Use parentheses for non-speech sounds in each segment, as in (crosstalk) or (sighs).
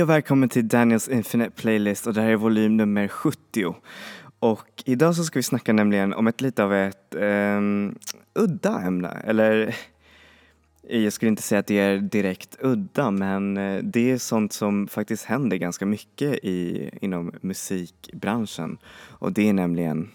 Hej och välkommen till Daniels Infinite Playlist och det här är volym nummer 70. Och idag så ska vi snacka nämligen om ett lite av ett um, udda ämne, eller eh, jag skulle inte säga att det är direkt udda men eh, det är sånt som faktiskt händer ganska mycket i, inom musikbranschen och det är nämligen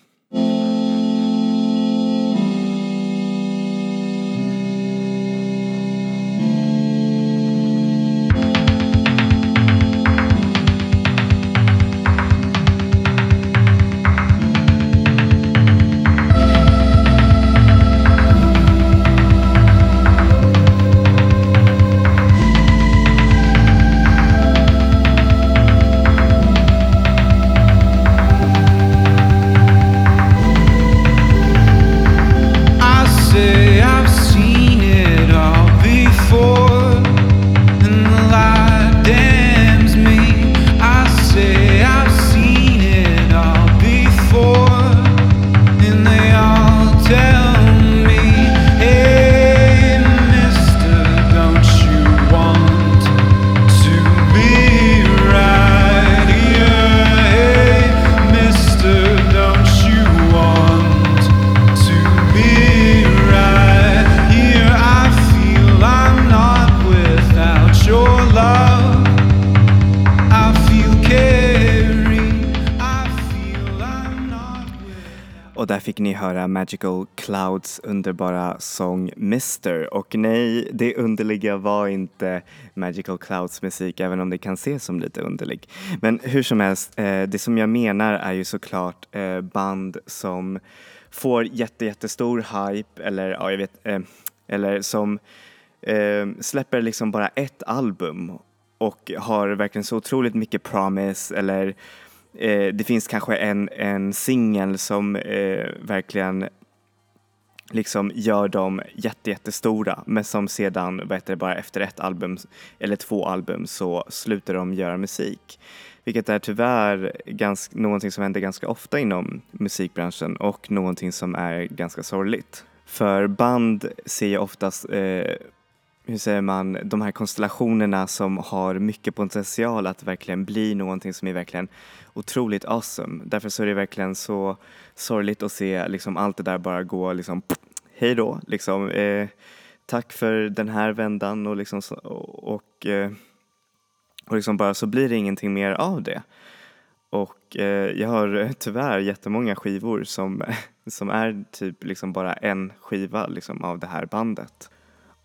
Clouds underbara sång Mister. Och nej, det underliga var inte Magical Clouds musik, även om det kan ses som lite underlig. Men hur som helst, eh, det som jag menar är ju såklart eh, band som får jätte, jättestor hype eller ja, jag vet, eh, eller som släpper liksom bara ett album och har verkligen så otroligt mycket promise eller det finns kanske en, en singel som eh, verkligen liksom gör dem jätte, jättestora men som sedan, vad heter det, bara efter ett album eller två album så slutar de göra musik. Vilket är tyvärr ganska, någonting som händer ganska ofta inom musikbranschen och någonting som är ganska sorgligt. För band ser jag oftast eh, hur säger man, de här konstellationerna som har mycket potential att verkligen bli någonting som är verkligen otroligt awesome. Därför så är det verkligen så sorgligt att se liksom allt det där bara gå liksom hej då, liksom. Eh, tack för den här vändan och liksom och, och, eh, och liksom bara så blir det ingenting mer av det. Och eh, jag har (laughs) tyvärr jättemånga skivor som, (laughs) som är typ liksom bara en skiva liksom av det här bandet.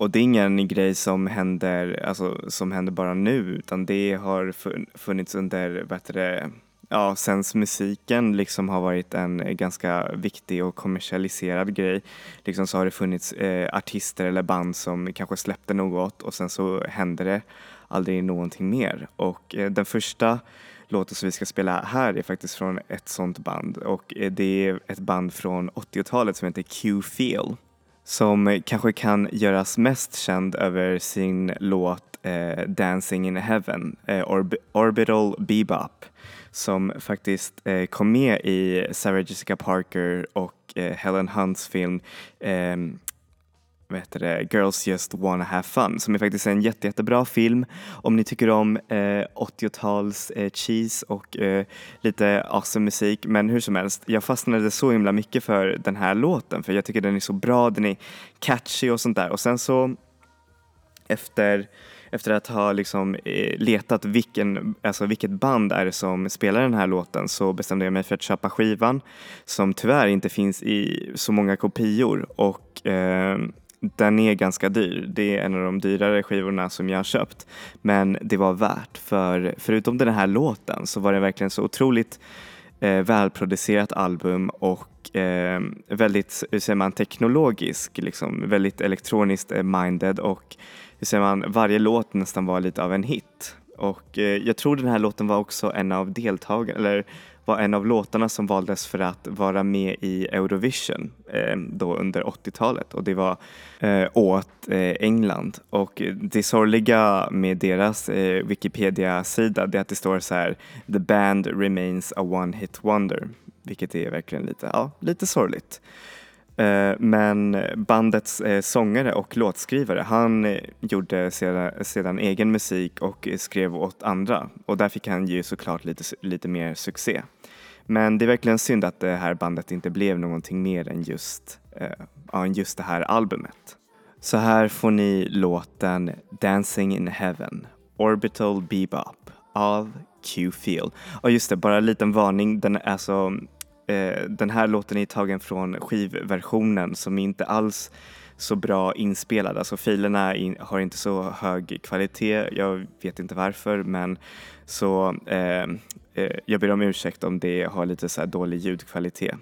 Och det är ingen grej som händer, alltså, som händer bara nu utan det har funnits under, bättre, ja, sen musiken liksom har varit en ganska viktig och kommersialiserad grej. Liksom så har det funnits eh, artister eller band som kanske släppte något och sen så hände det aldrig någonting mer. Och eh, den första låten som vi ska spela här är faktiskt från ett sånt band och eh, det är ett band från 80-talet som heter Q-Feel som eh, kanske kan göras mest känd över sin låt eh, Dancing in Heaven, eh, Orb Orbital Bebop, som faktiskt eh, kom med i Sarah Jessica Parker och eh, Helen Hunts film ehm, vad heter det, Girls Just Wanna Have Fun som är faktiskt en jätte, jättebra film om ni tycker om eh, 80-tals eh, cheese och eh, lite awesome musik. Men hur som helst, jag fastnade så himla mycket för den här låten för jag tycker den är så bra, den är catchy och sånt där. Och sen så efter efter att ha liksom eh, letat vilken, alltså vilket band är det som spelar den här låten så bestämde jag mig för att köpa skivan som tyvärr inte finns i så många kopior och eh, den är ganska dyr. Det är en av de dyrare skivorna som jag har köpt. Men det var värt för förutom den här låten så var det verkligen så otroligt eh, välproducerat album och eh, väldigt, hur säger man, teknologisk, liksom, väldigt elektroniskt eh, minded och hur säger man, varje låt nästan var lite av en hit. Och eh, jag tror den här låten var också en av deltagarna, eller var en av låtarna som valdes för att vara med i Eurovision eh, då under 80-talet och det var eh, åt eh, England. Och det sorgliga med deras eh, Wikipedia-sida är att det står så här The band remains a one hit wonder, vilket är verkligen lite, ja, lite sorgligt. Eh, men bandets eh, sångare och låtskrivare, han eh, gjorde sedan, sedan egen musik och skrev åt andra och där fick han ju såklart lite, lite mer succé. Men det är verkligen synd att det här bandet inte blev någonting mer än just, ja, just det här albumet. Så här får ni låten Dancing in Heaven, Orbital Bebop av Q-Feel. Och just det, bara en liten varning, den, alltså, Eh, den här låten är tagen från skivversionen som inte alls så bra inspelad. Alltså filerna in, har inte så hög kvalitet. Jag vet inte varför men så eh, eh, jag ber om ursäkt om det har lite så dålig ljudkvalitet.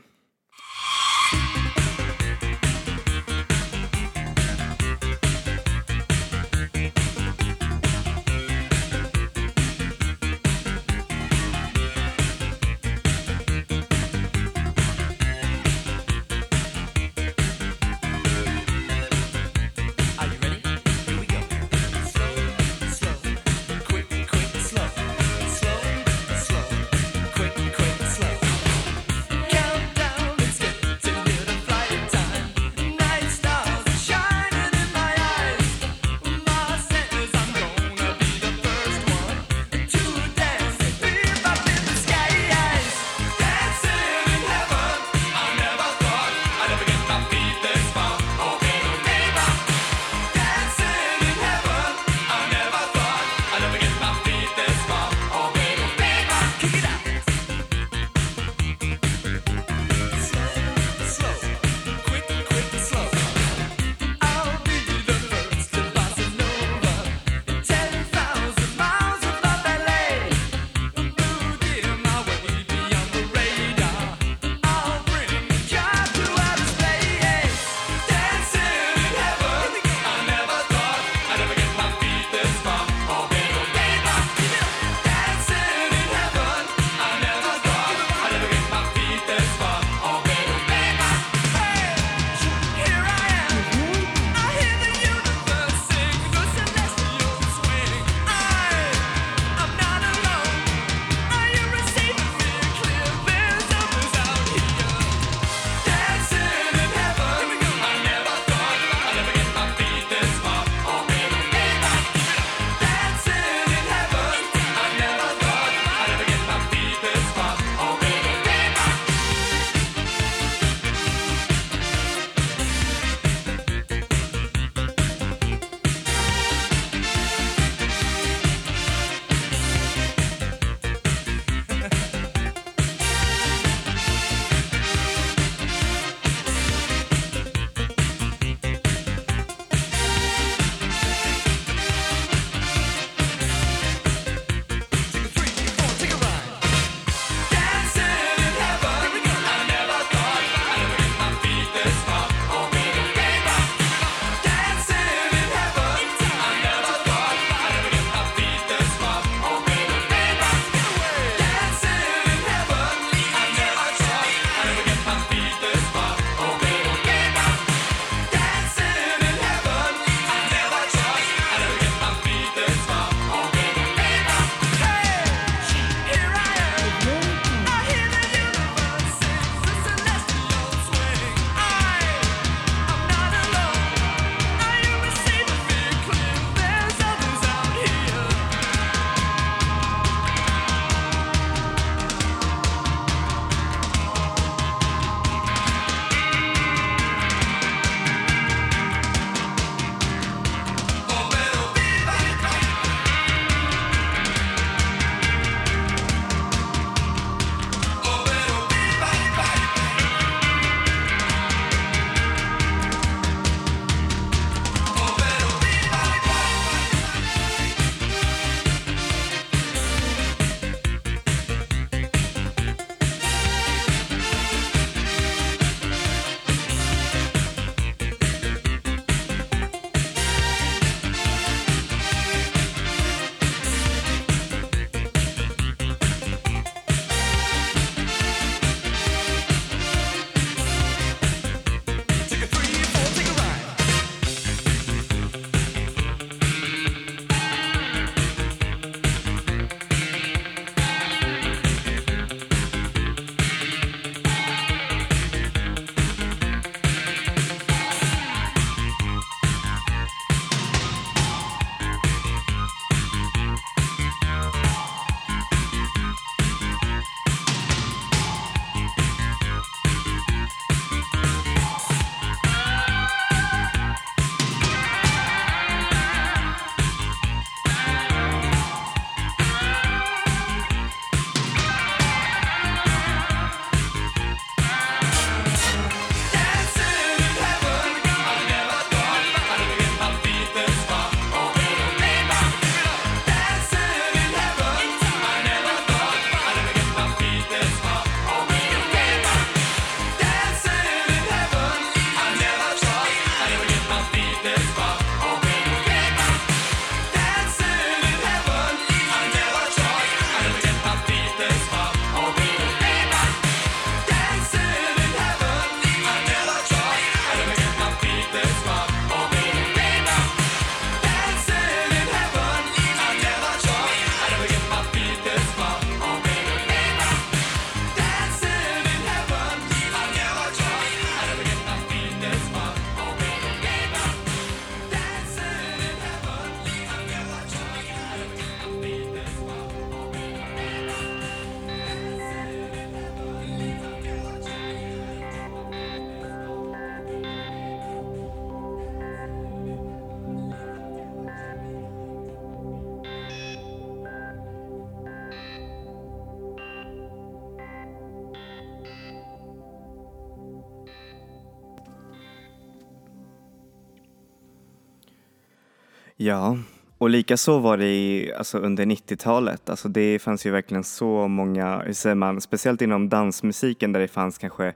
Ja, och likaså var det i, alltså under 90-talet. Alltså det fanns ju verkligen så många, hur säger man, speciellt inom dansmusiken där det fanns kanske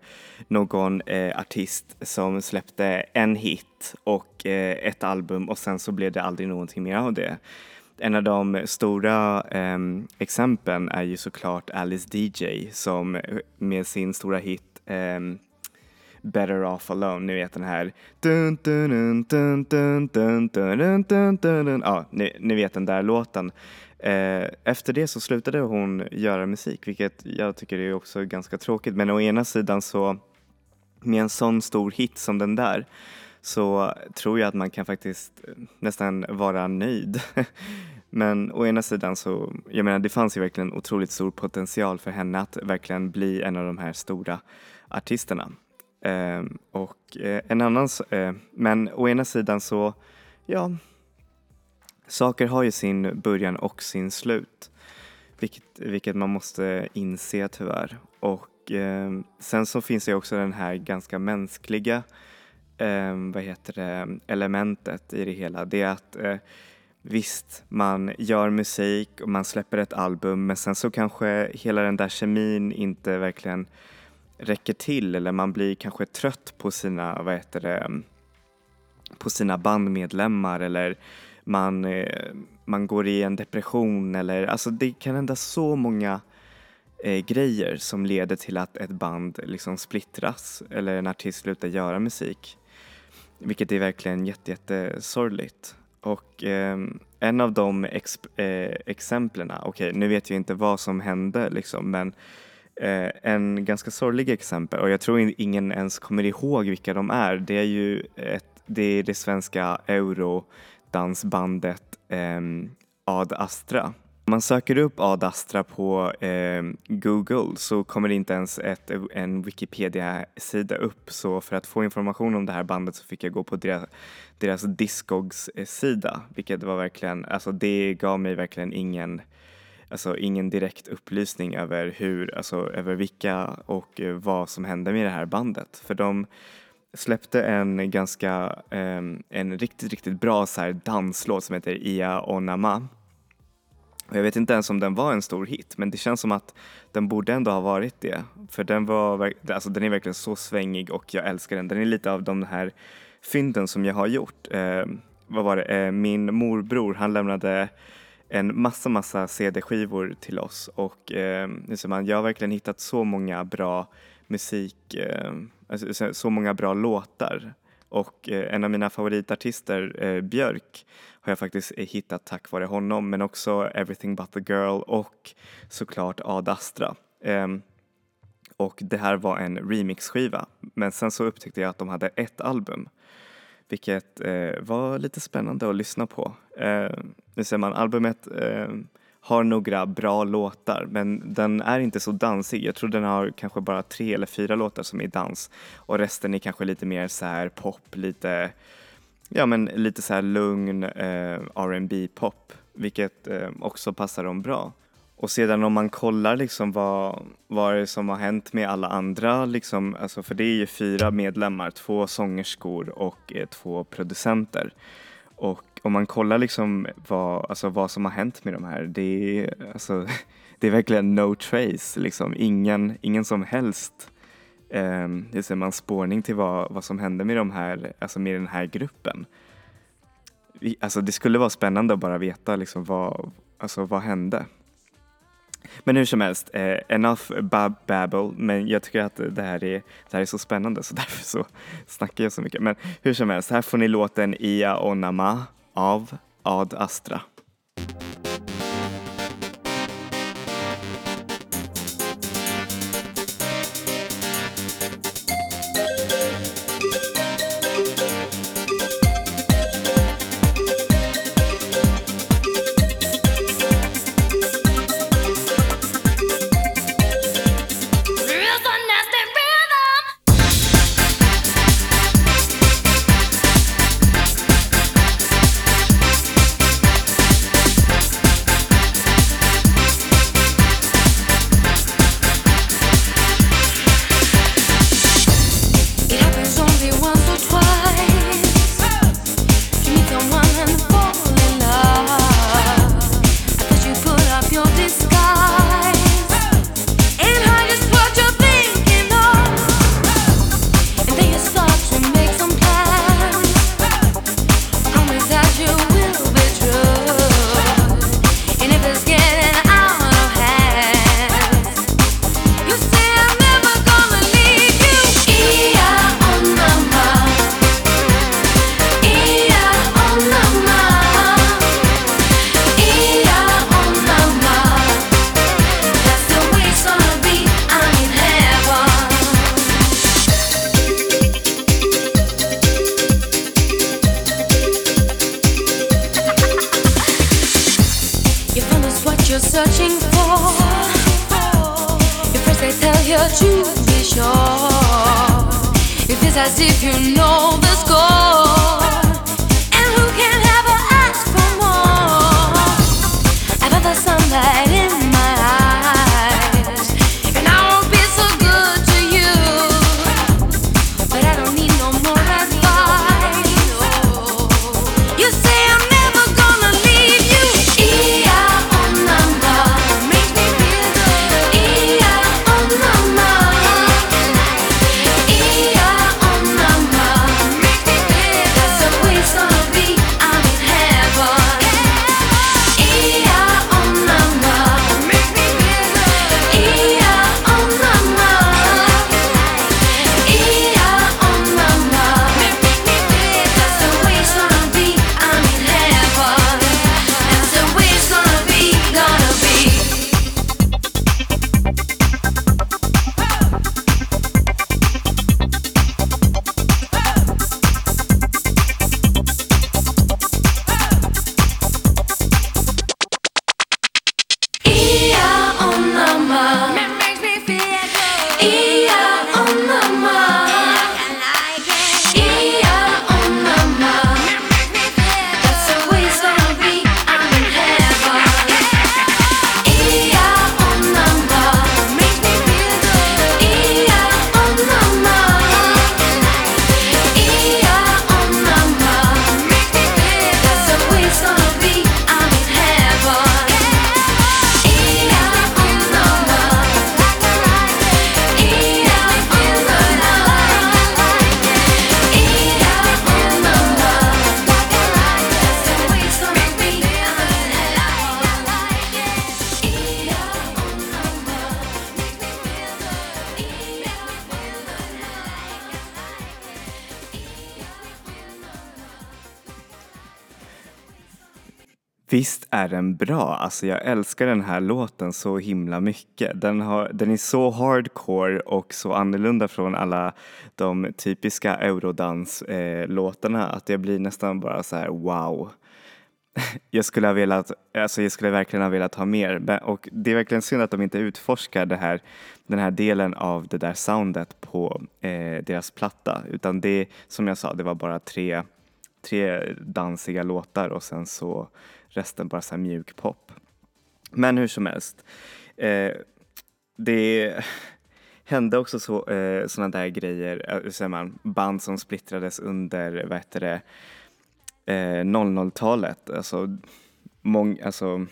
någon eh, artist som släppte en hit och eh, ett album och sen så blev det aldrig någonting mer av det. En av de stora eh, exemplen är ju såklart Alice DJ som eh, med sin stora hit ehm, Better Off Alone, ni vet den här... Ja, ni, vet den där låten. Efter det så slutade hon göra musik, vilket jag tycker är också ganska tråkigt. Men å ena sidan så, med en sån stor hit som den där, så tror jag att man kan faktiskt nästan vara nöjd. Men å ena sidan så, jag menar det fanns ju verkligen otroligt stor potential för henne att verkligen bli en av de här stora artisterna. Eh, och eh, en annan, eh, men å ena sidan så, ja, saker har ju sin början och sin slut. Vilket, vilket man måste inse tyvärr. Och eh, sen så finns det också den här ganska mänskliga eh, vad heter det, elementet i det hela. Det är att eh, visst, man gör musik och man släpper ett album men sen så kanske hela den där kemin inte verkligen räcker till eller man blir kanske trött på sina, vad heter det, mm, på sina bandmedlemmar eller man, eh, man går i en depression eller alltså det kan hända så många eh, grejer som leder till att ett band liksom splittras eller en artist slutar göra musik. Vilket är verkligen jätte, jättesorgligt. Och eh, en av de exp- eh, exemplen, okej okay, nu vet jag inte vad som hände liksom men Eh, Eh, en ganska sorglig exempel och jag tror ingen ens kommer ihåg vilka de är. Det är ju ett, det, är det svenska eurodansbandet eh, Ad Astra. Om man söker upp Ad Astra på eh, Google så kommer det inte ens ett, en Wikipedia-sida upp så för att få information om det här bandet så fick jag gå på deras, deras Discogs-sida eh, vilket var verkligen, alltså det gav mig verkligen ingen alltså ingen direkt upplysning över hur, alltså över vilka och eh, vad som hände med det här bandet. För de släppte en ganska, ehm, en riktigt, riktigt bra så här danslåt som heter Ia Onama. Och jag vet inte ens om den var en stor hit men det känns som att den borde ändå ha varit det. För den, var, alltså den är verkligen så svängig och jag älskar den. Den är lite av de här fynden som jag har gjort. Eh, vad var det? Eh, min morbror han lämnade en massa, massa CD-skivor till oss och eh, man, jag har verkligen hittat så många bra musik, eh, alltså, så många bra låtar och eh, en av mina favoritartister, eh, Björk, har jag faktiskt eh, hittat tack vare honom men också Everything But The Girl och såklart Ad Astra. Ehm, och det här var en remixskiva men sen så upptäckte jag att de hade ett album vilket eh, var lite spännande att lyssna på. Eh, nu ser man, albumet eh, har några bra låtar men den är inte så dansig. Jag tror den har kanske bara tre eller fyra låtar som är dans och resten är kanske lite mer så här pop, lite, ja men lite så här lugn eh, R&B pop vilket eh, också passar dem bra. Och sedan om man kollar liksom vad, vad är som har hänt med alla andra, liksom, alltså för det är ju fyra medlemmar, två sångerskor och eh, två producenter. Och om man kollar liksom vad, alltså vad som har hänt med de här, det är, alltså, (laughs) det är verkligen no trace, liksom. ingen, ingen som helst eh, det ser man spårning till vad, vad som hände med, de här, alltså med den här gruppen. Alltså det skulle vara spännande att bara veta liksom vad, alltså vad hände. Men hur som helst, eh, enough bab babble, men jag tycker att det här, är, det här är så spännande så (laughs) därför så snackar jag så mycket. Men hur som helst, här får ni låten Ia Onama av Ad Astra. As if you know den bra? Alltså jag älskar den här låten så himla mycket. Den, har, den är så hardcore och så annorlunda från alla de typiska eurodanslåtarna att jag blir nästan bara så här wow. (laughs) Jag skulle, ha velat, alltså jag skulle verkligen ha velat ha mer och det är verkligen synd att de inte utforskar det här, den här delen av det där soundet på eh, deras platta utan det som jag sa, det var bara tre tre dansiga låtar och sen så resten bara så här mjuk pop. Men hur som helst. Eh, det (laughs) hände också så, eh, sådana där grejer, eh, hur säger man, band som splittrades under, vad heter det, eh, 00-talet. Alltså, mång, alltså,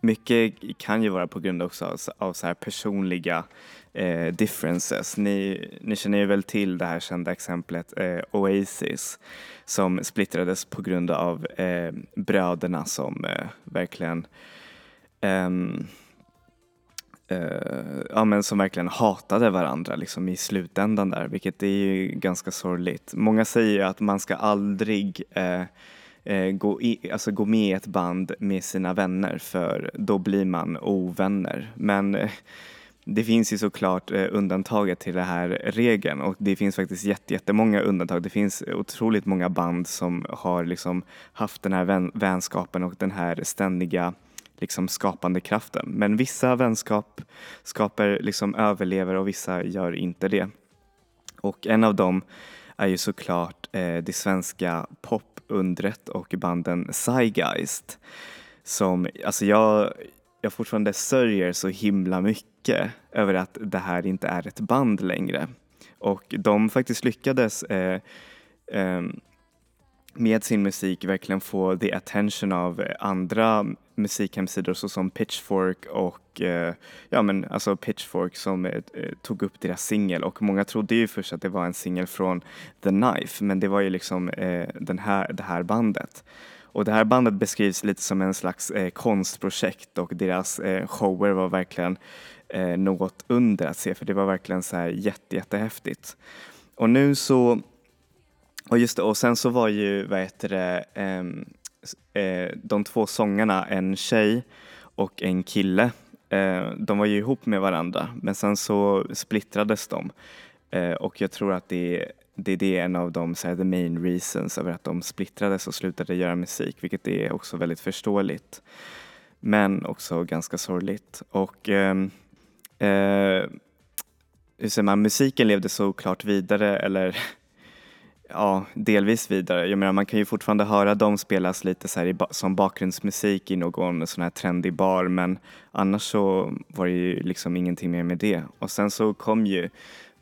mycket kan ju vara på grund också av, av så här personliga eh, differences. Ni, ni känner ju väl till det här kända exemplet eh, Oasis som splittrades på grund av eh, bröderna som eh, verkligen ehm, eh, ja, men som verkligen hatade varandra liksom, i slutändan där, vilket är ju ganska sorgligt. Många säger ju att man ska aldrig eh, eh, gå, i, alltså gå med i ett band med sina vänner för då blir man ovänner. Men eh, det finns ju såklart eh, undantaget till den här regeln och det finns faktiskt jätte, jättemånga undantag. Det finns otroligt många band som har liksom haft den här vän, vänskapen och den här ständiga liksom skapande kraften. Men vissa vänskap skapar liksom överlever och vissa gör inte det. Och en av dem är ju såklart eh, det svenska pop Undret och banden Zeitgeist. Som, alltså jag, jag fortfarande sörjer så himla mycket över att det här inte är ett band längre. Och de faktiskt lyckades eh, eh, med sin musik verkligen få the attention av eh, andra musikhemsidor såsom Pitchfork och eh, ja men alltså Pitchfork som eh, eh, tog upp deras singel och många trodde ju först att det var en singel från The Knife men det var ju liksom eh, den här, det här bandet. Och det här bandet beskrivs lite som en slags eh, konstprojekt och deras shower var verkligen något under att se för det var verkligen så här jätte, jättehäftigt. Och nu så och just det, och sen så var ju, vad heter det, ehm, eh, de två sångarna, en tjej och en kille, eh, de var ju ihop med varandra men sen så splittrades de. Eh, och jag tror att det, det, det är en av de, så här, the main reasons över att de splittrades och slutade göra musik, vilket är också väldigt förståeligt. Men också ganska sorgligt. Och ehm, eh, hur säger man, musiken levde såklart vidare eller ja, delvis vidare. Jag menar man kan ju fortfarande höra dem spelas lite så här i, som bakgrundsmusik i någon sån här trendig bar men annars så var det ju liksom ingenting mer med det. Och sen så kom ju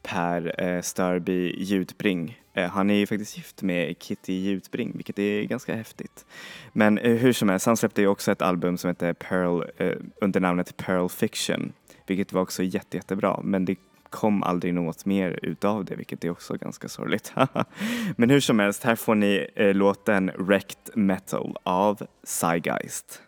Per eh, Störby Jutbring. Eh, han är ju faktiskt gift med Kitty Jutbring vilket är ganska häftigt. Men eh, hur som helst, han släppte ju också ett album som heter Pearl eh, under namnet Pearl Fiction vilket var också jätte, jättebra men det kom aldrig något mer utav det, vilket är också ganska sorgligt. (laughs) Men hur som helst, här får ni eh, låten Wrecked Metal av Psygeist.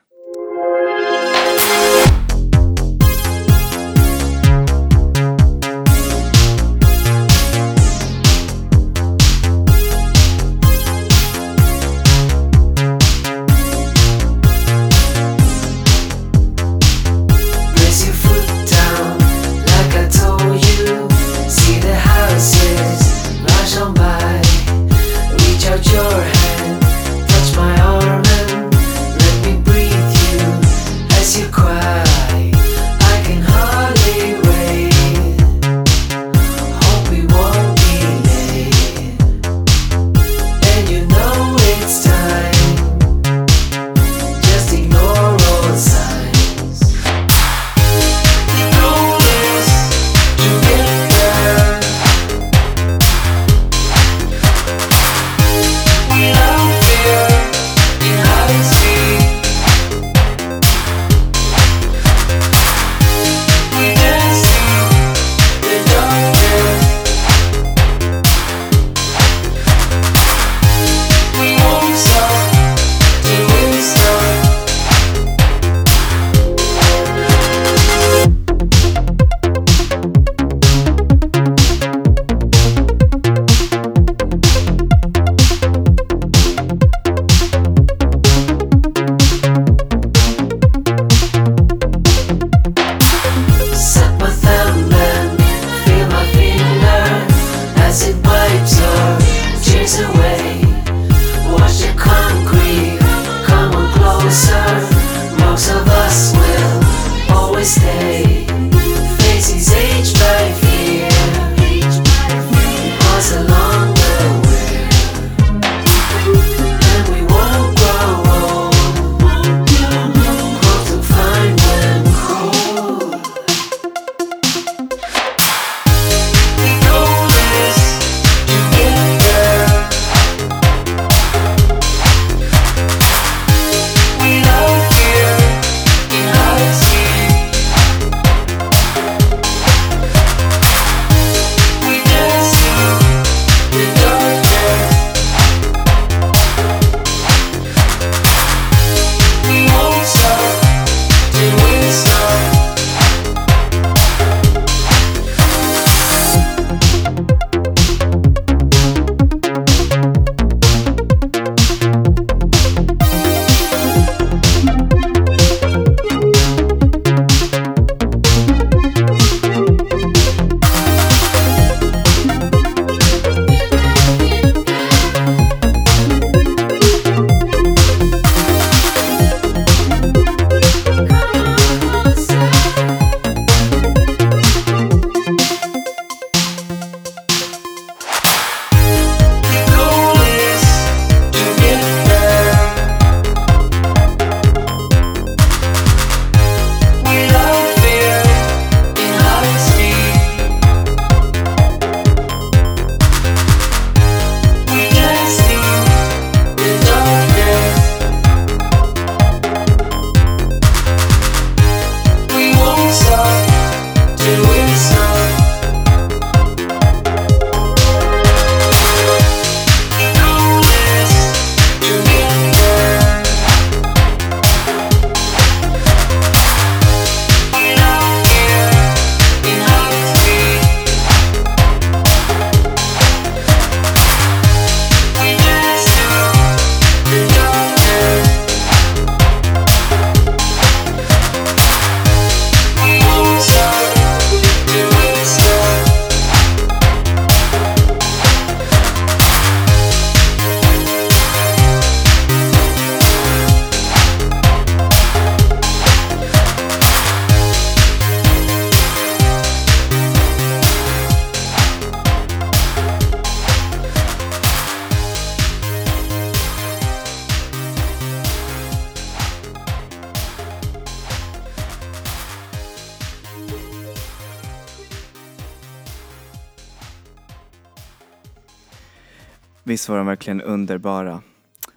Var de verkligen underbara.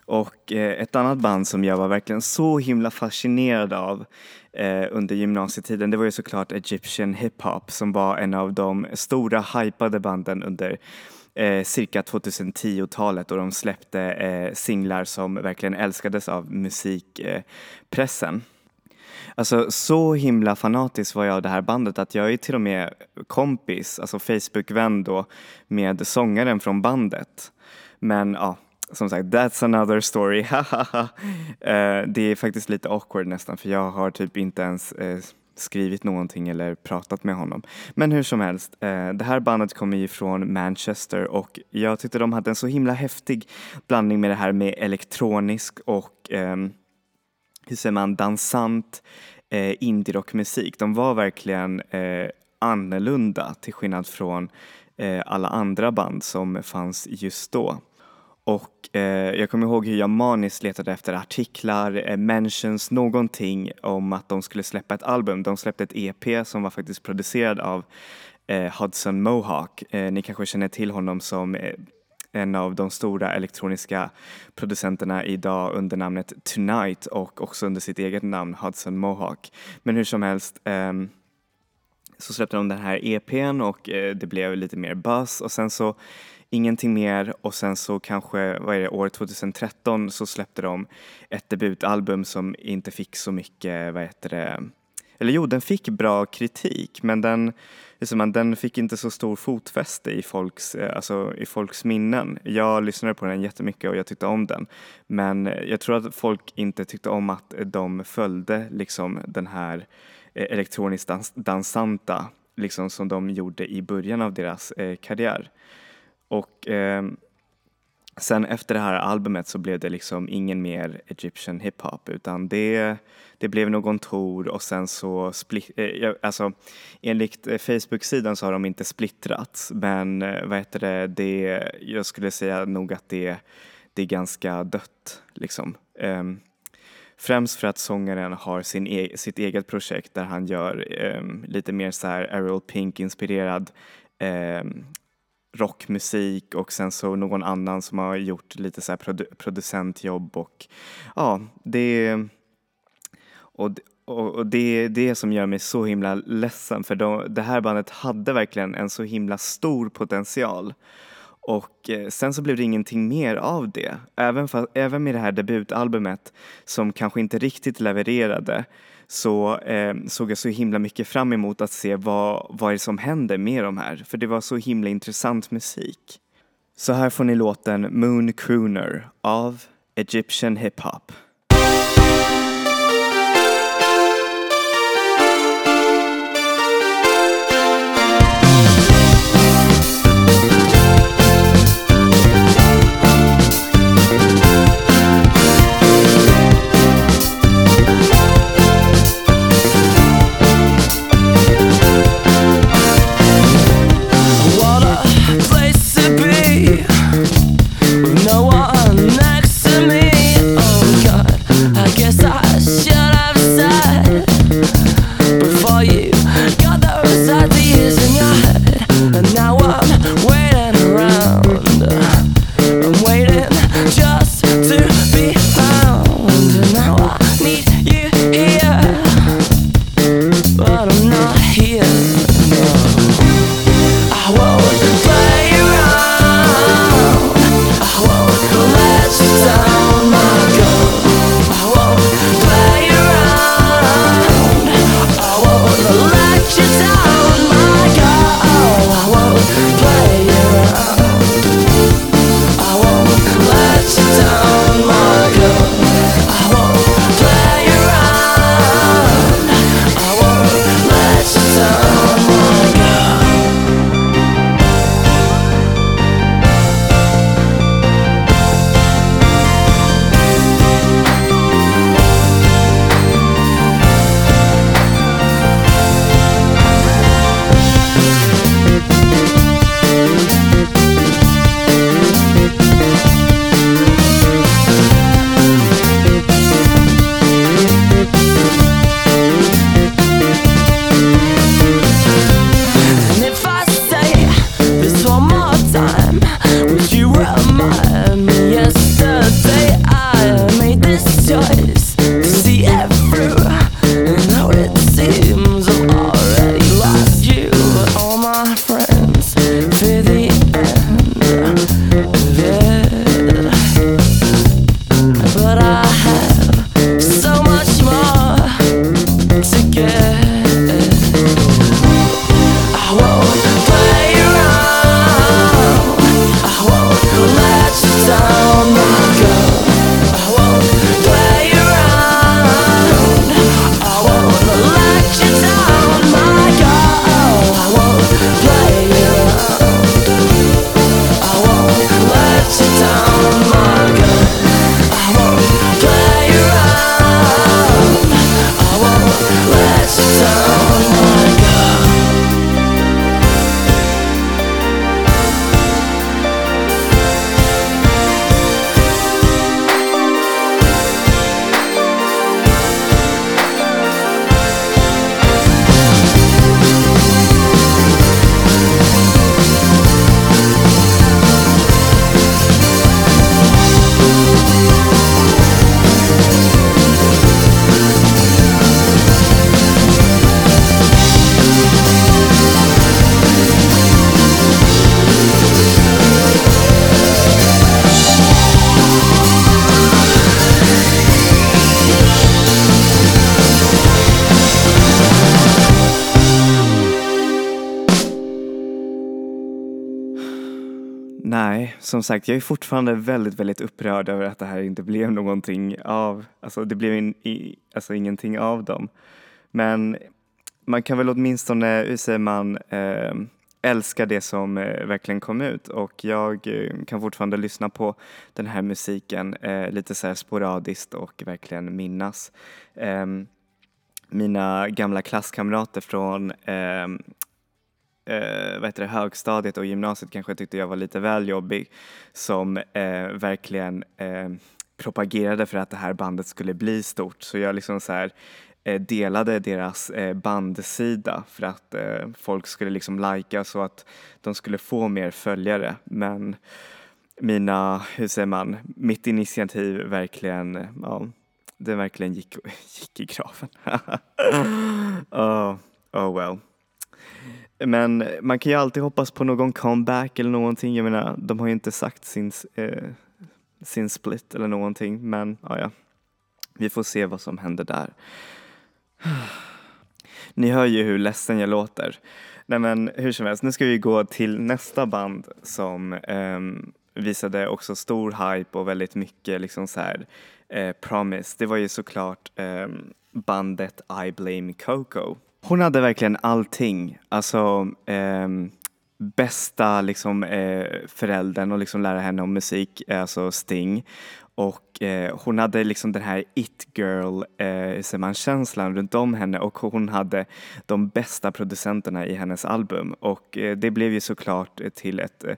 Och eh, ett annat band som jag var verkligen så himla fascinerad av eh, under gymnasietiden det var ju såklart Egyptian Hip Hop som var en av de stora hypade banden under eh, cirka 2010-talet och de släppte eh, singlar som verkligen älskades av musikpressen. Alltså så himla fanatisk var jag av det här bandet att jag är till och med kompis, alltså Facebook-vän då med sångaren från bandet. Men ja, som sagt, that's another story. (laughs) Eh, det är faktiskt lite awkward nästan för jag har typ inte ens eh, skrivit någonting eller pratat med honom. Men hur som helst, eh, det här bandet kommer ju från Manchester och jag tyckte de hade en så himla häftig blandning med det här med elektronisk och ehm, hur säger man, dansant eh, indie-rockmusik. De var verkligen eh, annorlunda till skillnad från eh, alla andra band som fanns just då. Och eh, jag kommer ihåg hur jag maniskt letade efter artiklar, eh, mentions, någonting om att de skulle släppa ett album. De släppte ett EP som var faktiskt producerad av eh, Hudson Mohawk. Eh, ni kanske känner till honom som eh, en av de stora elektroniska producenterna idag under namnet Tonight och också under sitt eget namn Hudson Mohawk. Men hur som helst ehm, så släppte de den här EPn och eh, det blev lite mer buzz och sen så ingenting mer och sen så kanske, vad är det, år 2013 så släppte de ett debutalbum som inte fick så mycket, vad heter det, eller jo, den fick bra kritik men den, liksom, den fick inte så stor fotfäste i folks, eh, alltså, i folks minnen. Jag lyssnade på den jättemycket och jag tyckte om den men jag tror att folk inte tyckte om att de följde liksom den här eh, elektroniskt dans, dansanta liksom som de gjorde i början av deras eh, karriär. Och eh, sen efter det här albumet så blev det liksom ingen mer Egyptian hiphop utan det, det blev någon tour och sen så split, eh, alltså enligt eh, Facebook-sidan så har de inte splittrats men eh, vad heter det, det, jag skulle säga nog att det, det är ganska dött liksom. Eh, Främst för att sångaren har sin e- sitt eget projekt där han gör eh, lite mer så här Ariel Pink-inspirerad eh, rockmusik och sen så någon annan som har gjort lite så här produ- producentjobb och ja, det och, och, och det är det som gör mig så himla ledsen för de, det här bandet hade verkligen en så himla stor potential. Och eh, sen så blev det ingenting mer av det. Även, för, även med det här debutalbumet som kanske inte riktigt levererade så eh, såg jag så himla mycket fram emot att se vad, vad är det som händer med de här. För det var så himla intressant musik. Så här får ni låten Moon Crooner av Egyptian Hip Hop. Som sagt, jag är fortfarande väldigt, väldigt upprörd över att det här inte blev någonting av, alltså det blev in, i, alltså ingenting av dem. Men man kan väl åtminstone, hur säger man, eh, älska det som eh, verkligen kom ut och jag eh, kan fortfarande lyssna på den här musiken eh, lite så här sporadiskt och verkligen minnas. Ehm, mina gamla klasskamrater från ehm, eh, vad heter det, högstadiet och gymnasiet kanske tyckte jag var lite väl jobbig som eh, verkligen eh, propagerade för att det här bandet skulle bli stort. Så jag liksom så här, eh, delade deras eh, bandsida för att eh, folk skulle liksom lajka så att de skulle få mer följare. Men mina, hur säger man, mitt initiativ verkligen, ja, det verkligen gick, (laughs) gick i graven. oh, (laughs) oh well. Men man kan ju alltid hoppas på någon comeback eller någonting. Jag menar, de har ju inte sagt sin, eh, sin split eller någonting. Men ja, ja, vi får se vad som händer där. (sighs) Ni hör ju hur ledsen jag låter. Nej men hur som helst, nu ska vi gå till nästa band som eh, visade också stor hype och väldigt mycket liksom så här eh, promise. Det var ju såklart ehm, bandet I Blame Coco. Hon hade verkligen allting. Alltså eh, bästa liksom eh, föräldern och liksom lära henne om musik, eh, alltså Sting. Och eh, hon hade liksom den här it girl eh, man, känslan runt om henne och hon hade de bästa producenterna i hennes album och eh, det blev ju såklart till ett eh,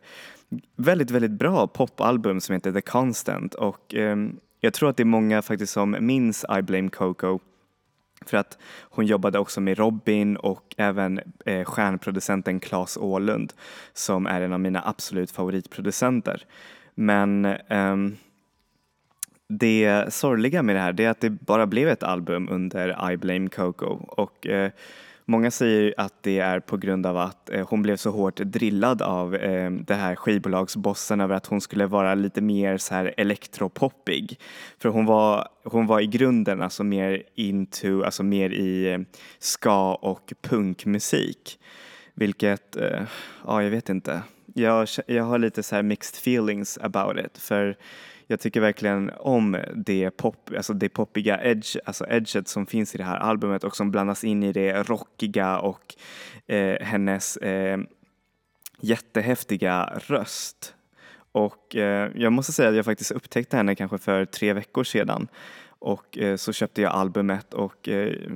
väldigt, väldigt bra popalbum som heter The Constant och ehm, jag tror att det är många faktiskt som minns I Blame Coco för att hon jobbade också med Robin och även eh, stjärnproducenten Claes Åhlund som är en av mina absolut favoritproducenter. Men ehm, det sorgliga med det här är att det bara blev ett album under I Blame Coco och eh, många säger att det är på grund av att eh, hon blev så hårt drillad av eh, det här skivbolagsbossen över att hon skulle vara lite mer så här elektropoppig. För hon var, hon var i grunden alltså mer into, alltså mer i eh, ska och punkmusik. Vilket, eh, ja jag vet inte. Jag, jag har lite så här mixed feelings about it. För jag tycker verkligen om det, pop, alltså det poppiga edge, alltså edget som finns i det här albumet och som blandas in i det rockiga och eh, hennes eh, jättehäftiga röst. Och eh, jag måste säga att jag faktiskt upptäckte henne kanske för tre veckor sedan och eh, så köpte jag albumet och eh,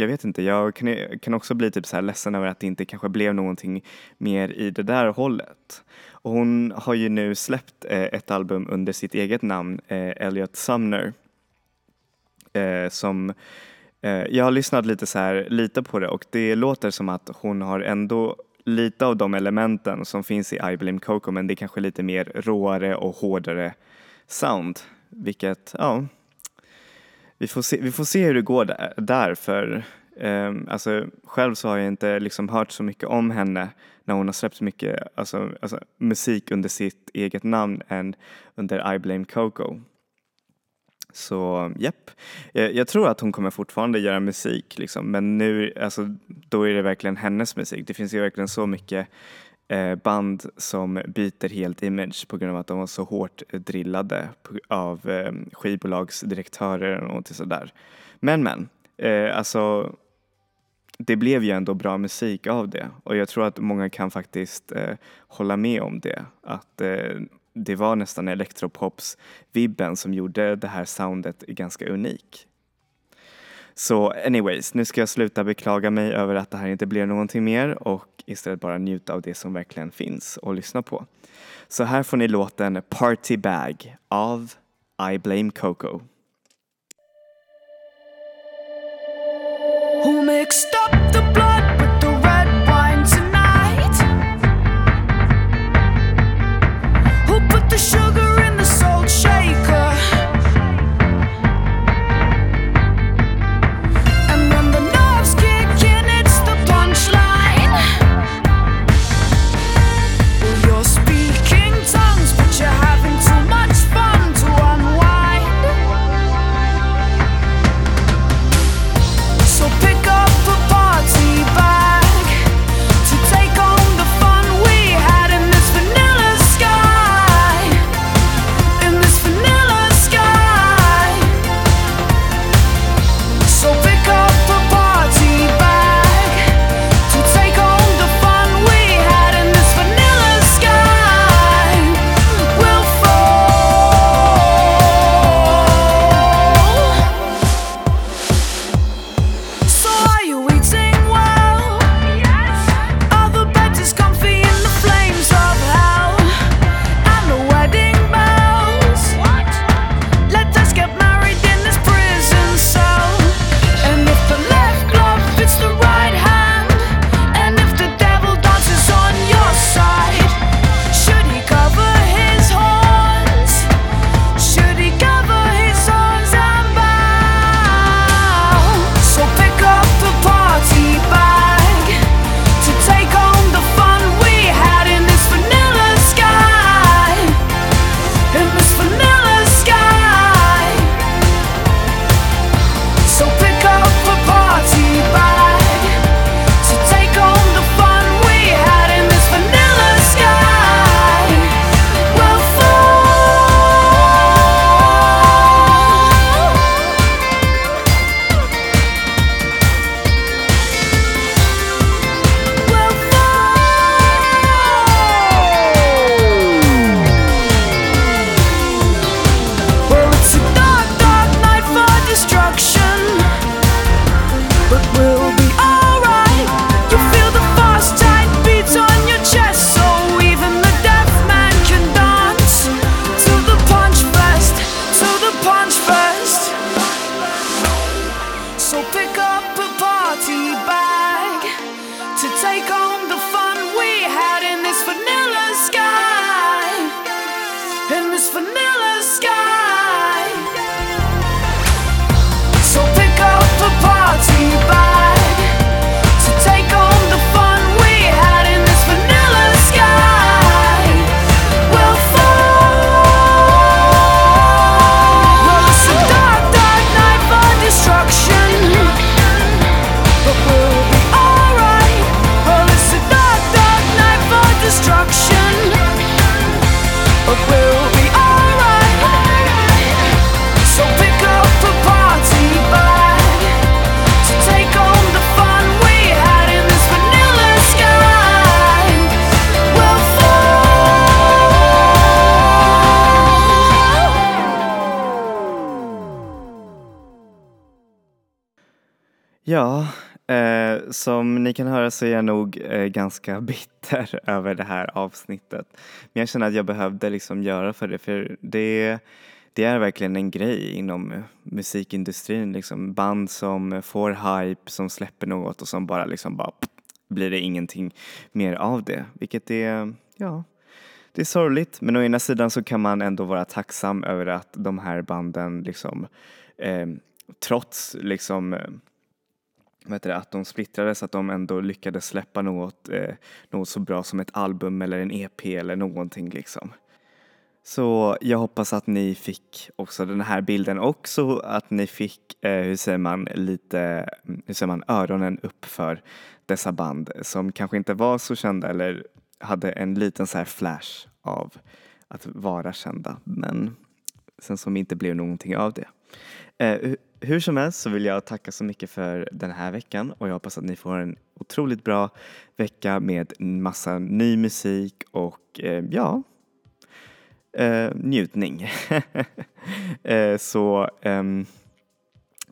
jag vet inte, jag kan, kan också bli typ så här ledsen över att det inte kanske blev någonting mer i det där hållet. Och hon har ju nu släppt eh, ett album under sitt eget namn, eh, Elliot Sumner. Eh, som eh, jag har lyssnat lite så här, lite på det och det låter som att hon har ändå lite av de elementen som finns i I Blame Coco men det är kanske lite mer råare och hårdare sound. Vilket, ja, vi får se, vi får se hur det går där, där för um, alltså, själv så har jag inte liksom hört så mycket om henne när hon har släppt mycket alltså, alltså, musik under sitt eget namn än under I Blame Coco. Så japp, jag, jag tror att hon kommer fortfarande göra musik liksom, men nu, alltså, då är det verkligen hennes musik. Det finns ju verkligen så mycket Eh, band som byter helt image på grund av att de var så hårt drillade av eh, skivbolagsdirektörer och något sådär. Men men, eh, alltså det blev ju ändå bra musik av det och jag tror att många kan faktiskt eh, hålla med om det. Att eh, det var nästan elektropops-vibben som gjorde det här soundet ganska unik. Så anyways, nu ska jag sluta beklaga mig över att det här inte blev någonting mer och istället bara njuta av det som verkligen finns och lyssna på. Så här får ni låten Party Bag av I Blame Coco. Who makes up the som så är jag nog eh, ganska (laughs) bitter över det här avsnittet. Men jag känner att jag behövde liksom göra för det, för det, det är verkligen en grej inom musikindustrin. Liksom. Band som får hype, som släpper något och som bara liksom bara blir det ingenting mer av det. Vilket är, ja, det är sorgligt. Men å ena sidan så kan man ändå vara tacksam över att de här banden liksom eh, trots liksom eh, vet du, att de splittrades, att de ändå lyckades släppa något, eh, något så bra som ett album eller en EP eller någonting liksom. Så jag hoppas att ni fick också den här bilden också att ni fick, eh, hur säger man, lite, mm, hur säger man, öronen upp för dessa band som kanske inte var så kända eller hade en liten så här flash av att vara kända men sen som inte blev någonting av det. Eh, hur som helst så vill jag tacka så mycket för den här veckan och jag hoppas att ni får en otroligt bra vecka med en massa ny musik och eh, ja, eh, njutning. (laughs) eh, så ehm,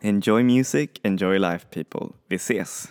enjoy music, enjoy life people. Vi ses!